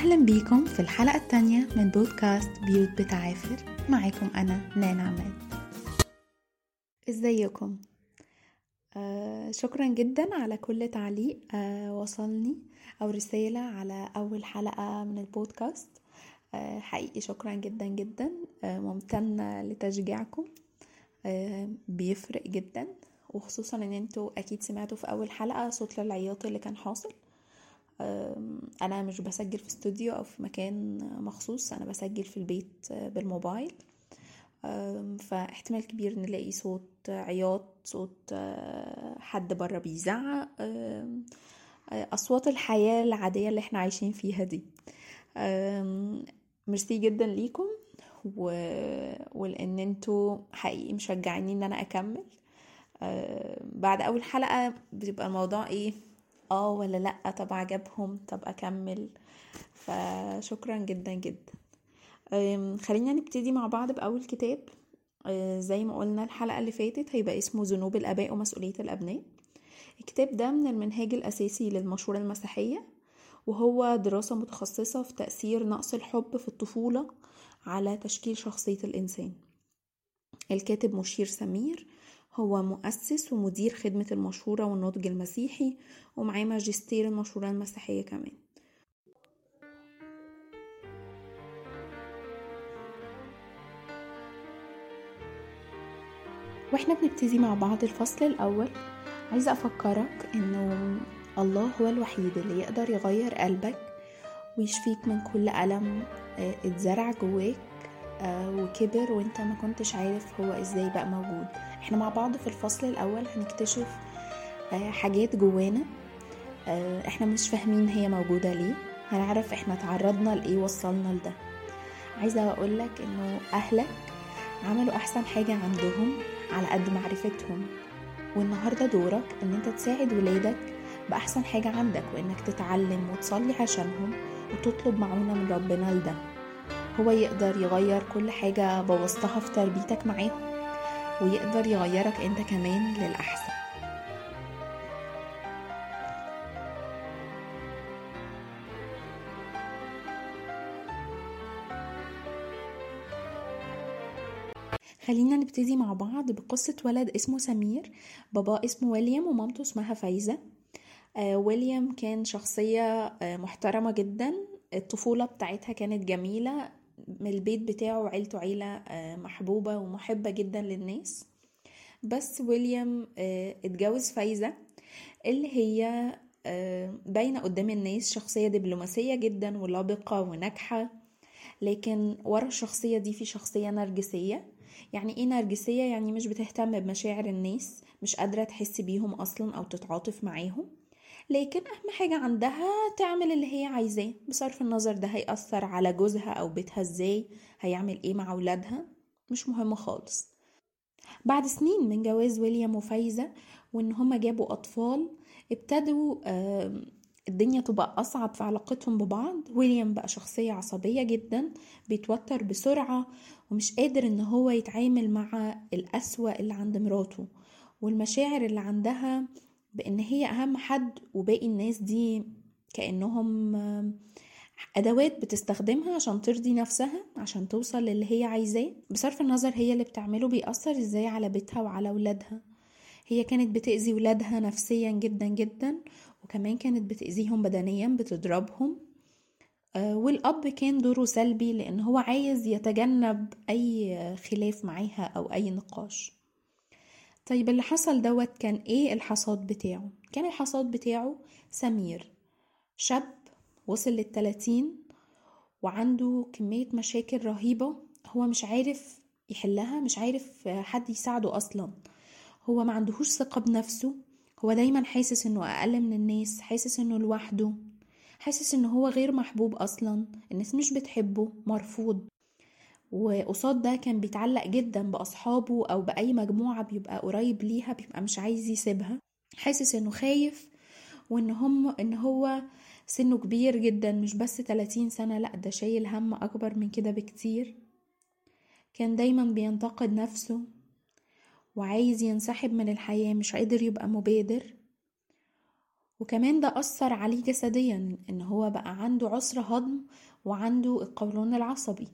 أهلا بيكم في الحلقة الثانية من بودكاست بيوت بتعافر. معاكم أنا نانا عماد. إزيكم؟ آه شكرا جدا على كل تعليق آه وصلني أو رسالة على أول حلقة من البودكاست. آه حقيقي شكرا جدا جدا. آه ممتنة لتشجيعكم. آه بيفرق جدا وخصوصا إن أنتوا أكيد سمعتوا في أول حلقة صوت العياط اللي كان حاصل. أنا مش بسجل في استوديو أو في مكان مخصوص أنا بسجل في البيت بالموبايل. فاحتمال كبير نلاقي صوت عياط صوت حد بره بيزعق. أصوات الحياة العادية اللي إحنا عايشين فيها دي. ميرسي جدا ليكم و... ولأن أنتوا حقيقي مشجعيني إن أنا أكمل. بعد أول حلقة بتبقى الموضوع إيه؟ آه ولا لأ طب عجبهم طب أكمل. فشكرا جدا جدا. خلينا نبتدي مع بعض بأول كتاب. زي ما قلنا الحلقة اللي فاتت هيبقى اسمه ذنوب الآباء ومسؤولية الأبناء. الكتاب ده من المنهاج الأساسي للمشوره المسيحية وهو دراسة متخصصة في تأثير نقص الحب في الطفولة على تشكيل شخصية الإنسان. الكاتب مشير سمير هو مؤسس ومدير خدمة المشورة والنضج المسيحي ومعاه ماجستير المشورة المسيحية كمان. وإحنا بنبتدي مع بعض الفصل الأول عايزة أفكرك إنه الله هو الوحيد اللي يقدر يغير قلبك ويشفيك من كل ألم اتزرع جواك. وكبر وانت ما كنتش عارف هو إزاي بقى موجود. إحنا مع بعض في الفصل الأول هنكتشف حاجات جوانا إحنا مش فاهمين هي موجودة ليه. هنعرف إحنا تعرضنا لإيه وصلنا لده. عايزة أقولك إنه أهلك عملوا أحسن حاجة عندهم على قد معرفتهم. والنهاردة دورك إن أنت تساعد ولادك بأحسن حاجة عندك وإنك تتعلم وتصلي عشانهم وتطلب معونة من ربنا لده. هو يقدر يغير كل حاجة بوظتها في تربيتك معاهم ويقدر يغيرك انت كمان للأحسن. خلينا نبتدي مع بعض بقصة ولد اسمه سمير. بابا اسمه ويليام ومامته اسمها فايزة. آه ويليام كان شخصية آه محترمة جدا. الطفولة بتاعتها كانت جميلة. من البيت بتاعه وعيلته عيلة محبوبة ومحبة جدا للناس. بس ويليام اتجوز فايزة اللي هي باينة قدام الناس شخصية دبلوماسية جدا ولبقة وناجحة. لكن ورا الشخصية دي في شخصية نرجسية. يعني إيه نرجسية؟ يعني مش بتهتم بمشاعر الناس مش قادرة تحس بيهم أصلا أو تتعاطف معاهم. لكن أهم حاجة عندها تعمل اللي هي عايزاه بصرف النظر ده هيأثر على جوزها أو بيتها إزاي هيعمل إيه مع ولادها؟ مش مهم خالص. بعد سنين من جواز ويليام وفايزة وإن هما جابوا أطفال ابتدوا الدنيا تبقى أصعب في علاقتهم ببعض. ويليام بقى شخصية عصبية جدا بيتوتر بسرعة ومش قادر إن هو يتعامل مع الأسوأ اللي عند مراته والمشاعر اللي عندها. بإن هي أهم حد وباقي الناس دي كأنهم أدوات بتستخدمها عشان ترضي نفسها عشان توصل للي هي عايزاه. بصرف النظر هي اللي بتعمله بيأثر إزاي على بيتها وعلى ولادها. هي كانت بتأذي ولادها نفسيا جدا جدا وكمان كانت بتأذيهم بدنيا بتضربهم. والأب كان دوره سلبي لأن هو عايز يتجنب أي خلاف معاها أو أي نقاش. طيب اللي حصل دوت كان إيه الحصاد بتاعه؟ كان الحصاد بتاعه سمير. شاب وصل للتلاتين وعنده كمية مشاكل رهيبة. هو مش عارف يحلها مش عارف حد يساعده أصلا. هو ما عندهوش ثقة بنفسه. هو دايما حاسس إنه أقل من الناس حاسس إنه لوحده حاسس انه هو غير محبوب أصلا الناس مش بتحبه مرفوض. وقصاد ده كان بيتعلق جدا بأصحابه أو بأي مجموعة بيبقى قريب ليها بيبقى مش عايز يسيبها. حاسس إنه خايف وإن هم إن هو سنه كبير جدا مش بس 30 سنة لأ ده شايل هم أكبر من كده بكتير. كان دايما بينتقد نفسه وعايز ينسحب من الحياة مش قادر يبقى مبادر. وكمان ده أثر عليه جسديا إن هو بقى عنده عسر هضم وعنده القولون العصبي.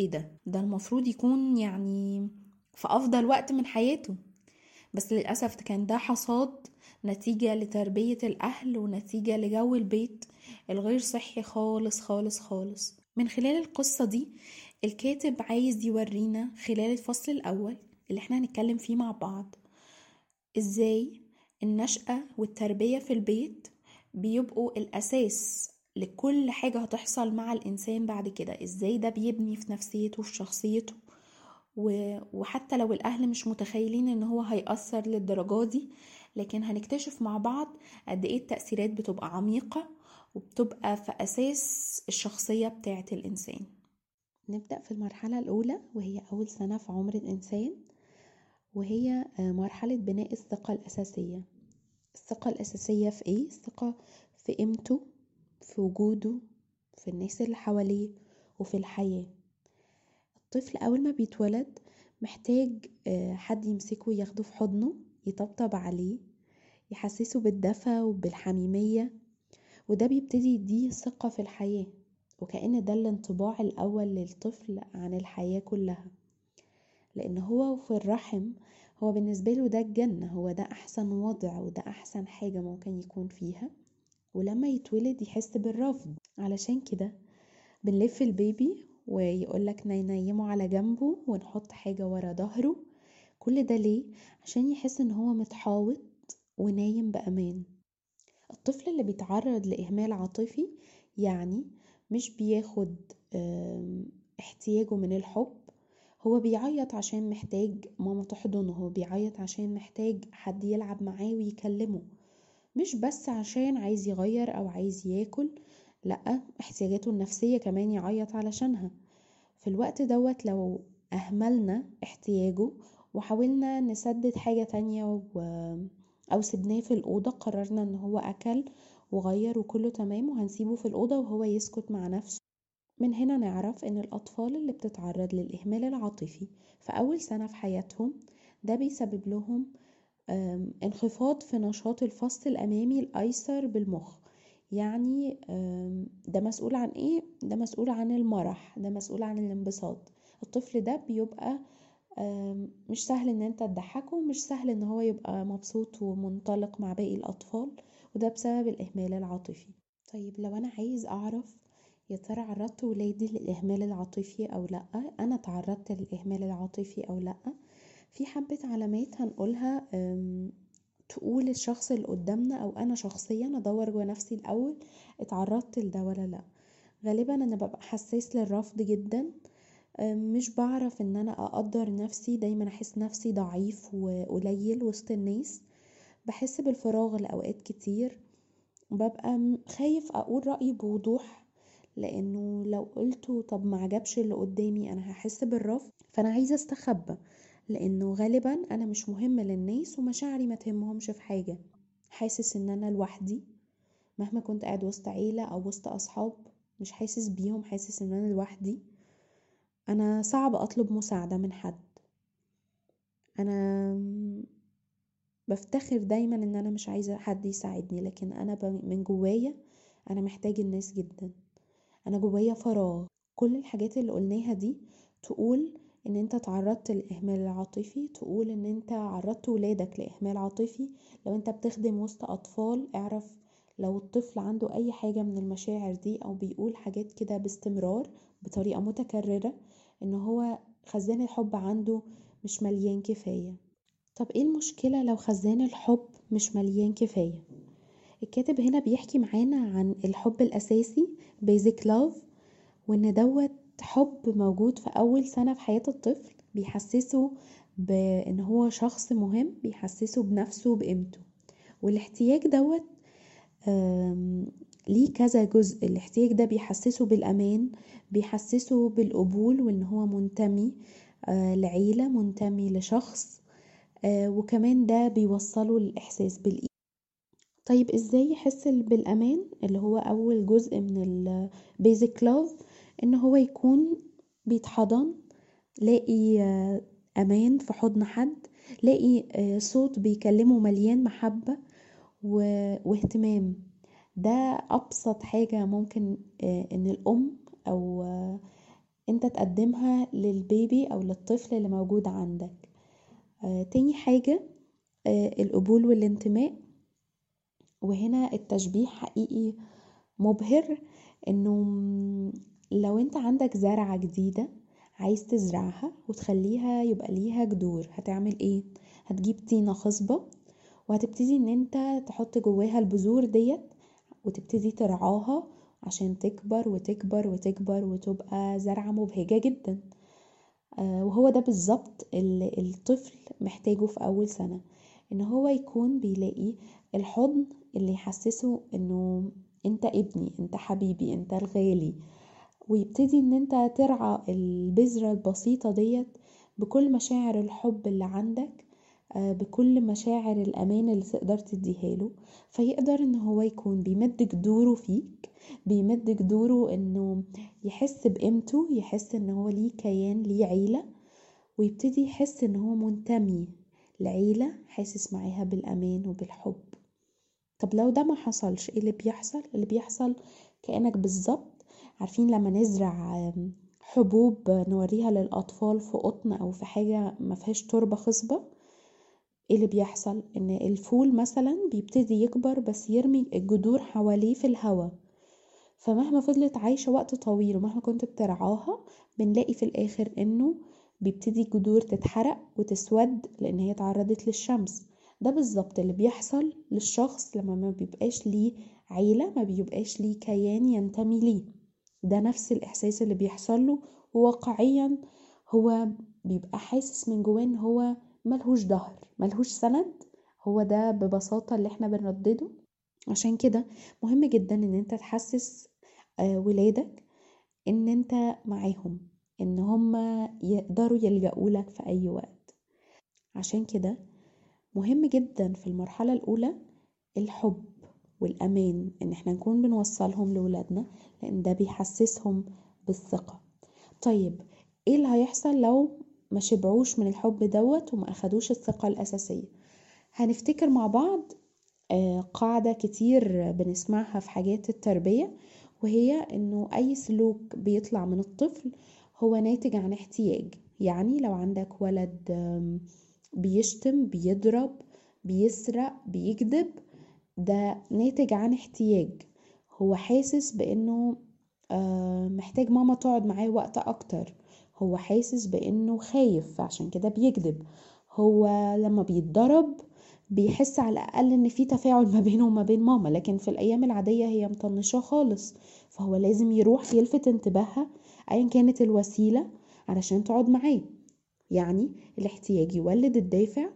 إيه ده؟ ده المفروض يكون يعني في أفضل وقت من حياته. بس للأسف كان ده حصاد نتيجة لتربية الأهل ونتيجة لجو البيت الغير صحي خالص خالص خالص. من خلال القصة دي الكاتب عايز يورينا خلال الفصل الأول اللي إحنا هنتكلم فيه مع بعض إزاي النشأة والتربية في البيت بيبقوا الأساس لكل حاجة هتحصل مع الإنسان بعد كده إزاي ده بيبني في نفسيته وفي شخصيته. وحتى لو الأهل مش متخيلين إن هو هيأثر للدرجة دي لكن هنكتشف مع بعض قد إيه التأثيرات بتبقى عميقة وبتبقى في أساس الشخصية بتاعة الإنسان. نبدأ في المرحلة الأولى وهي أول سنة في عمر الإنسان وهي آه، مرحلة بناء الثقة الأساسية. الثقة الأساسية في إيه؟ الثقة في قيمته في وجوده في الناس اللي حواليه وفي الحياة. الطفل أول ما بيتولد محتاج آه، حد يمسكه ياخده في حضنه يطبطب عليه يحسسه بالدفى وبالحميمية وده بيبتدي يديه ثقة في الحياة وكأن ده الانطباع الأول للطفل عن الحياة كلها. لأن هو في الرحم هو بالنسبة له ده الجنة هو ده أحسن وضع وده أحسن حاجة ممكن يكون فيها. ولما يتولد يحس بالرفض. علشان كده بنلف البيبي ويقولك نينيمه على جنبه ونحط حاجة ورا ظهره. كل ده ليه؟ عشان يحس إن هو متحاوط ونايم بأمان. الطفل اللي بيتعرض لإهمال عاطفي يعني مش بياخد احتياجه من الحب. هو بيعيط عشان محتاج ماما تحضنه هو بيعيط عشان محتاج حد يلعب معاه ويكلمه. مش بس عشان عايز يغير أو عايز ياكل لأ احتياجاته النفسية كمان يعيط علشانها. في الوقت دوت لو أهملنا احتياجه وحاولنا نسدد حاجة تانية و... أو سبناه في الأوضة قررنا إن هو أكل وغير وكله تمام وهنسيبه في الأوضة وهو يسكت مع نفسه. من هنا نعرف إن الأطفال اللي بتتعرض للإهمال العاطفي في أول سنة في حياتهم ده بيسبب لهم انخفاض في نشاط الفص الأمامي الأيسر بالمخ. يعني ده مسؤول عن إيه؟ ده مسؤول عن المرح ده مسؤول عن الانبساط. الطفل ده بيبقى مش سهل إن أنت تضحكه مش سهل إن هو يبقى مبسوط ومنطلق مع باقي الأطفال وده بسبب الإهمال العاطفي. طيب لو أنا عايز أعرف يا ترى عرضت ولادي للإهمال العاطفي أو لأ؟ أنا تعرضت للإهمال العاطفي أو لأ؟ في حبة علامات هنقولها تقول الشخص اللي قدامنا أو أنا شخصيا أدور جوا نفسي الأول اتعرضت لده ولا لأ. غالبا أنا ببقى حساس للرفض جدا مش بعرف إن أنا أقدر نفسي دايما أحس نفسي ضعيف وقليل وسط الناس. بحس بالفراغ لأوقات كتير. ببقى خايف أقول رايي بوضوح لأنه لو قلته طب ما عجبش اللي قدامي أنا هحس بالرفض. فأنا عايزة أستخبى. لأنه غالبا أنا مش مهم للناس ومشاعري ما تهمهمش في حاجة. حاسس إن أنا لوحدي مهما كنت قاعد وسط عيلة أو وسط أصحاب مش حاسس بيهم حاسس إن أنا لوحدي. أنا صعب أطلب مساعدة من حد. أنا بفتخر دايما إن أنا مش عايزة حد يساعدني لكن أنا من جوايا أنا محتاج الناس جدا. أنا جوايا فراغ. كل الحاجات اللي قلناها دي تقول إن أنت تعرضت للاهمال العاطفي تقول إن أنت عرضت ولادك لإهمال عاطفي. لو أنت بتخدم وسط أطفال اعرف لو الطفل عنده أي حاجة من المشاعر دي أو بيقول حاجات كده باستمرار بطريقة متكررة إن هو خزان الحب عنده مش مليان كفاية. طب إيه المشكلة لو خزان الحب مش مليان كفاية؟ الكاتب هنا بيحكي معانا عن الحب الأساسي basic love وإن دوت حب موجود في أول سنة في حياة الطفل بيحسسه بأن هو شخص مهم بيحسسه بنفسه بقيمته. والاحتياج دوت ليه كذا جزء. الاحتياج ده بيحسسه بالأمان بيحسسه بالقبول وإن هو منتمي آه، لعيلة منتمي لشخص آه، وكمان ده بيوصله للإحساس بالإيمان طيب إزاي يحس بالأمان؟ اللي هو أول جزء من البيزك لوف إن هو يكون بيتحضن لاقي أمان في حضن حد لاقي صوت بيكلمه مليان محبة واهتمام. ده أبسط حاجة ممكن إن الأم أو أنت تقدمها للبيبي أو للطفل اللي موجود عندك. تاني حاجة القبول والانتماء. وهنا التشبيه حقيقي مبهر إنه لو انت عندك زرعة جديدة عايز تزرعها وتخليها يبقى ليها جذور هتعمل إيه؟ هتجيب طينة خصبة وهتبتدي ان انت تحط جواها البذور ديت وتبتدي ترعاها عشان تكبر وتكبر وتكبر وتبقى زرعة مبهجة جدا. وهو ده بالظبط اللي الطفل محتاجه في أول سنة إن هو يكون بيلاقي الحضن اللي يحسسه إنه أنت ابني أنت حبيبي أنت الغالي. ويبتدي إن أنت ترعى البذرة البسيطة ديت بكل مشاعر الحب اللي عندك بكل مشاعر الأمان اللي تقدر تديها له فيقدر إن هو يكون بيمد جذوره فيك بيمد جذوره إنه يحس بقيمته يحس إن هو ليه كيان ليه عيلة ويبتدي يحس إن هو منتمي لعيلة حاسس معاها بالأمان وبالحب. طب لو ده ما حصلش إيه اللي بيحصل؟ اللي بيحصل كأنك بالظبط عارفين لما نزرع حبوب نوريها للأطفال في قطن أو في حاجة ما فيهاش تربة خصبة إيه اللي بيحصل؟ إن الفول مثلا بيبتدي يكبر بس يرمي الجذور حواليه في الهواء. فمهما فضلت عايشة وقت طويل ومهما كنت بترعاها بنلاقي في الآخر إنه بيبتدي الجذور تتحرق وتسود لأن هي تعرضت للشمس. ده بالظبط اللي بيحصل للشخص لما ما بيبقاش ليه عيلة ما بيبقاش ليه كيان ينتمي ليه. ده نفس الإحساس اللي بيحصل له. وواقعيا هو بيبقى حاسس من جواه إن هو ملهوش ظهر ملهوش سند. هو ده ببساطة اللي إحنا بنردده. عشان كده مهم جدا إن أنت تحسس ولادك إن أنت معاهم إن هم يقدروا يلجأوا لك في أي وقت. عشان كده مهم جدا في المرحلة الأولى الحب. والأمان إن إحنا نكون بنوصلهم لولادنا لأن ده بيحسسهم بالثقة. طيب إيه اللي هيحصل لو ما شبعوش من الحب دوت وما أخدوش الثقة الأساسية؟ هنفتكر مع بعض قاعدة كتير بنسمعها في حاجات التربية وهي إنه أي سلوك بيطلع من الطفل هو ناتج عن احتياج. يعني لو عندك ولد بيشتم بيضرب بيسرق بيكذب ده ناتج عن احتياج. هو حاسس بإنه محتاج ماما تقعد معاه وقت أكتر. هو حاسس بإنه خايف عشان كده بيكذب. هو لما بيتضرب بيحس على الأقل إن في تفاعل ما بينه وما بين ماما لكن في الأيام العادية هي مطنشاه خالص. فهو لازم يروح يلفت انتباهها ايا كانت الوسيلة علشان تقعد معاه. يعني الاحتياج يولد الدافع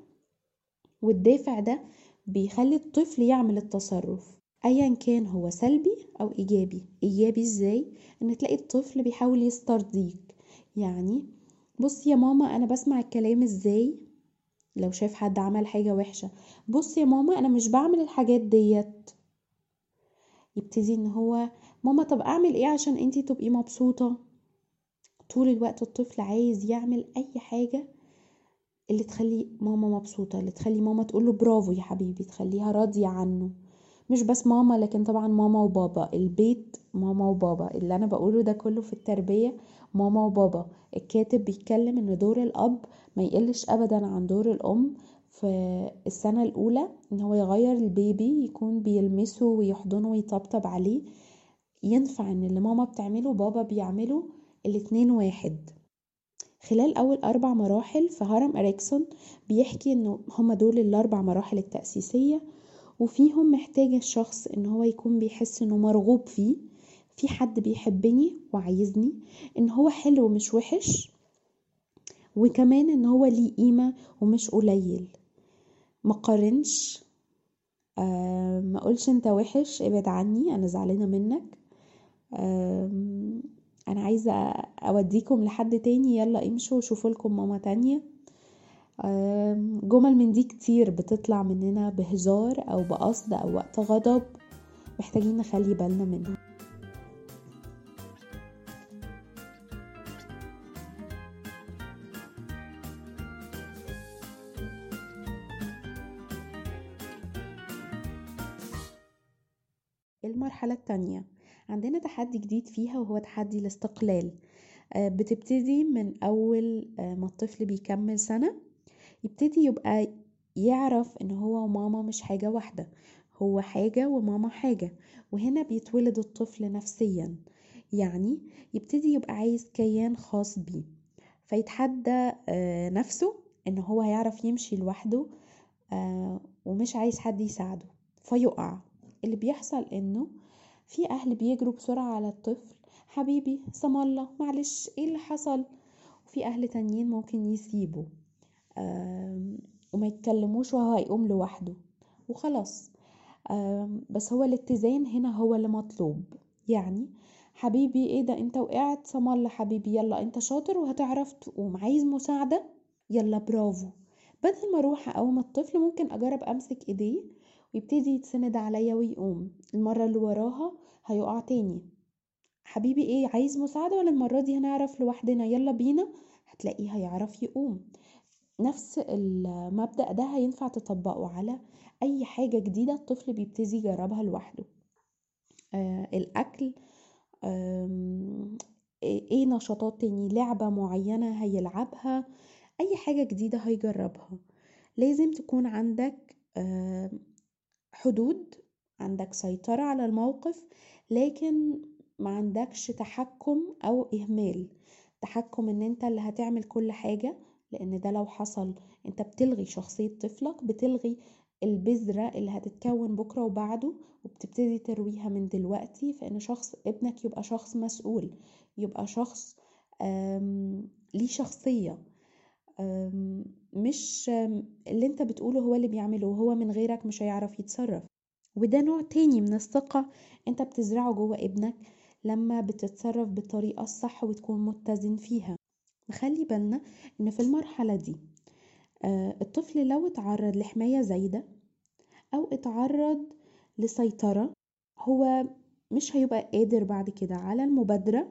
والدافع ده بيخلي الطفل يعمل التصرف ايا كان هو سلبي أو إيجابي. إيجابي إزاي؟ إن تلاقي الطفل بيحاول يسترضيك. يعني بص يا ماما أنا بسمع الكلام إزاي؟ لو شاف حد عمل حاجة وحشة. بص يا ماما أنا مش بعمل الحاجات ديت. يبتدي إن هو ماما طب أعمل إيه عشان أنتي تبقي مبسوطة؟ طول الوقت الطفل عايز يعمل أي حاجة اللي تخلي ماما مبسوطة اللي تخلي ماما تقوله برافو يا حبيبي تخليها راضية عنه. مش بس ماما لكن طبعا ماما وبابا. البيت ماما وبابا. اللي أنا بقوله ده كله في التربية ماما وبابا. الكاتب بيتكلم إن دور الأب ما يقلش ابدا عن دور الأم في السنة الأولى إن هو يغير البيبي يكون بيلمسه ويحضنه ويطبطب عليه. ينفع إن اللي ماما بتعمله بابا بيعمله الاتنين واحد. خلال أول أربع مراحل في هرم أريكسون بيحكي إنه هما دول الأربع مراحل التأسيسية وفيهم محتاج الشخص إن هو يكون بيحس إنه مرغوب فيه. في حد بيحبني وعايزني إن هو حلو مش وحش وكمان إن هو ليه قيمة ومش قليل. مقارنش آه ما قولش أنت وحش ابعد عني أنا زعلانة منك. آه أنا عايزة أوديكم لحد تاني يلا امشوا وشوفوا لكم ماما تانية. جمل من دي كتير بتطلع مننا بهزار أو بقصد أو وقت غضب. محتاجين نخلي بالنا منها. المرحلة التانية. عندنا تحدي جديد فيها وهو تحدي الاستقلال. آه، بتبتدي من أول آه، ما الطفل بيكمل سنة يبتدي يبقى يعرف إن هو وماما مش حاجة واحدة هو حاجة وماما حاجة وهنا بيتولد الطفل نفسيا. يعني يبتدي يبقى عايز كيان خاص بيه فيتحدى آه، نفسه إن هو هيعرف يمشي لوحده ومش عايز حد يساعده فيقع. اللي بيحصل إنه في أهل بيجروا بسرعة على الطفل. حبيبي سم الله. معلش إيه اللي حصل؟ وفي أهل تانيين ممكن يسيبوا. وما يتكلموش وهو هيقوم لوحده. وخلاص. بس هو الاتزان هنا هو اللي مطلوب. يعني حبيبي إيه ده؟ أنت وقعت؟ سم الله حبيبي. يلا أنت شاطر وهتعرف تقوم. عايز مساعدة؟ يلا برافو. بدل ما أروح أقوم الطفل ممكن أجرب أمسك إيديه ويبتدي يتسند عليا ويقوم. المرة اللي وراها هيقع تاني. حبيبي إيه عايز مساعدة ولا المرة دي هنعرف لوحدنا؟ يلا بينا. هتلاقيه هيعرف يقوم. نفس المبدأ ده هينفع تطبقه على أي حاجة جديدة الطفل بيبتدي يجربها لوحده. آه الأكل إيه نشاطات تاني؟ لعبة معينة هيلعبها. أي حاجة جديدة هيجربها. لازم تكون عندك حدود عندك سيطرة على الموقف لكن ما عندكش تحكم أو إهمال. تحكم إن أنت اللي هتعمل كل حاجة لأن ده لو حصل أنت بتلغي شخصية طفلك بتلغي البذرة اللي هتتكون بكرة وبعده وبتبتدي ترويها من دلوقتي فإن شخص ابنك يبقى شخص مسؤول يبقى شخص ليه شخصية. مش اللي انت بتقوله هو اللي بيعمله وهو من غيرك مش هيعرف يتصرف. وده نوع تاني من الثقة انت بتزرعه جوه ابنك لما بتتصرف بالطريقة الصح وتكون متزن فيها. نخلي بالنا ان في المرحلة دي آه، الطفل لو اتعرض لحماية زايدة أو اتعرض لسيطرة هو مش هيبقى قادر بعد كده على المبادرة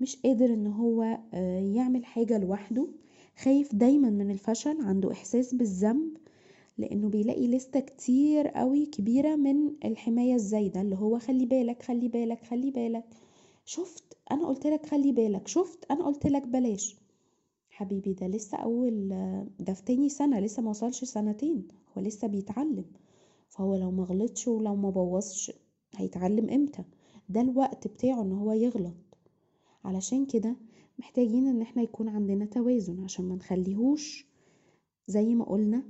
مش قادر ان هو آه، يعمل حاجة لوحده. خايف دايما من الفشل عنده إحساس بالذنب لأنه بيلاقي لستة كتير قوي كبيرة من الحماية الزايدة اللي هو خلي بالك خلي بالك خلي بالك. شفت؟ أنا قلت لك خلي بالك. شفت؟ أنا قلت لك بلاش. حبيبي ده لسه أول ده في تاني سنة لسه ما وصلش سنتين. هو لسه بيتعلم. فهو لو ما غلطش ولو ما بوظش هيتعلم إمتى؟ ده الوقت بتاعه إن هو يغلط. علشان كده محتاجين إن إحنا يكون عندنا توازن عشان ما نخليهوش زي ما قلنا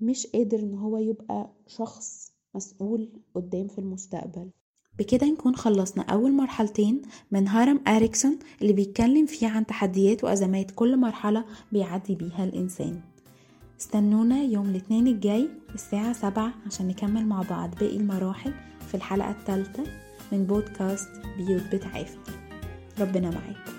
مش قادر إن هو يبقى شخص مسؤول قدام في المستقبل. بكده نكون خلصنا أول مرحلتين من هرم أريكسون اللي بيتكلم فيه عن تحديات وأزمات كل مرحلة بيعدي بيها الإنسان. استنونا يوم الاثنين الجاي الساعة سبعة عشان نكمل مع بعض باقي المراحل في الحلقة الثالثة من بودكاست بيوت بتعافي. ربنا معاكم.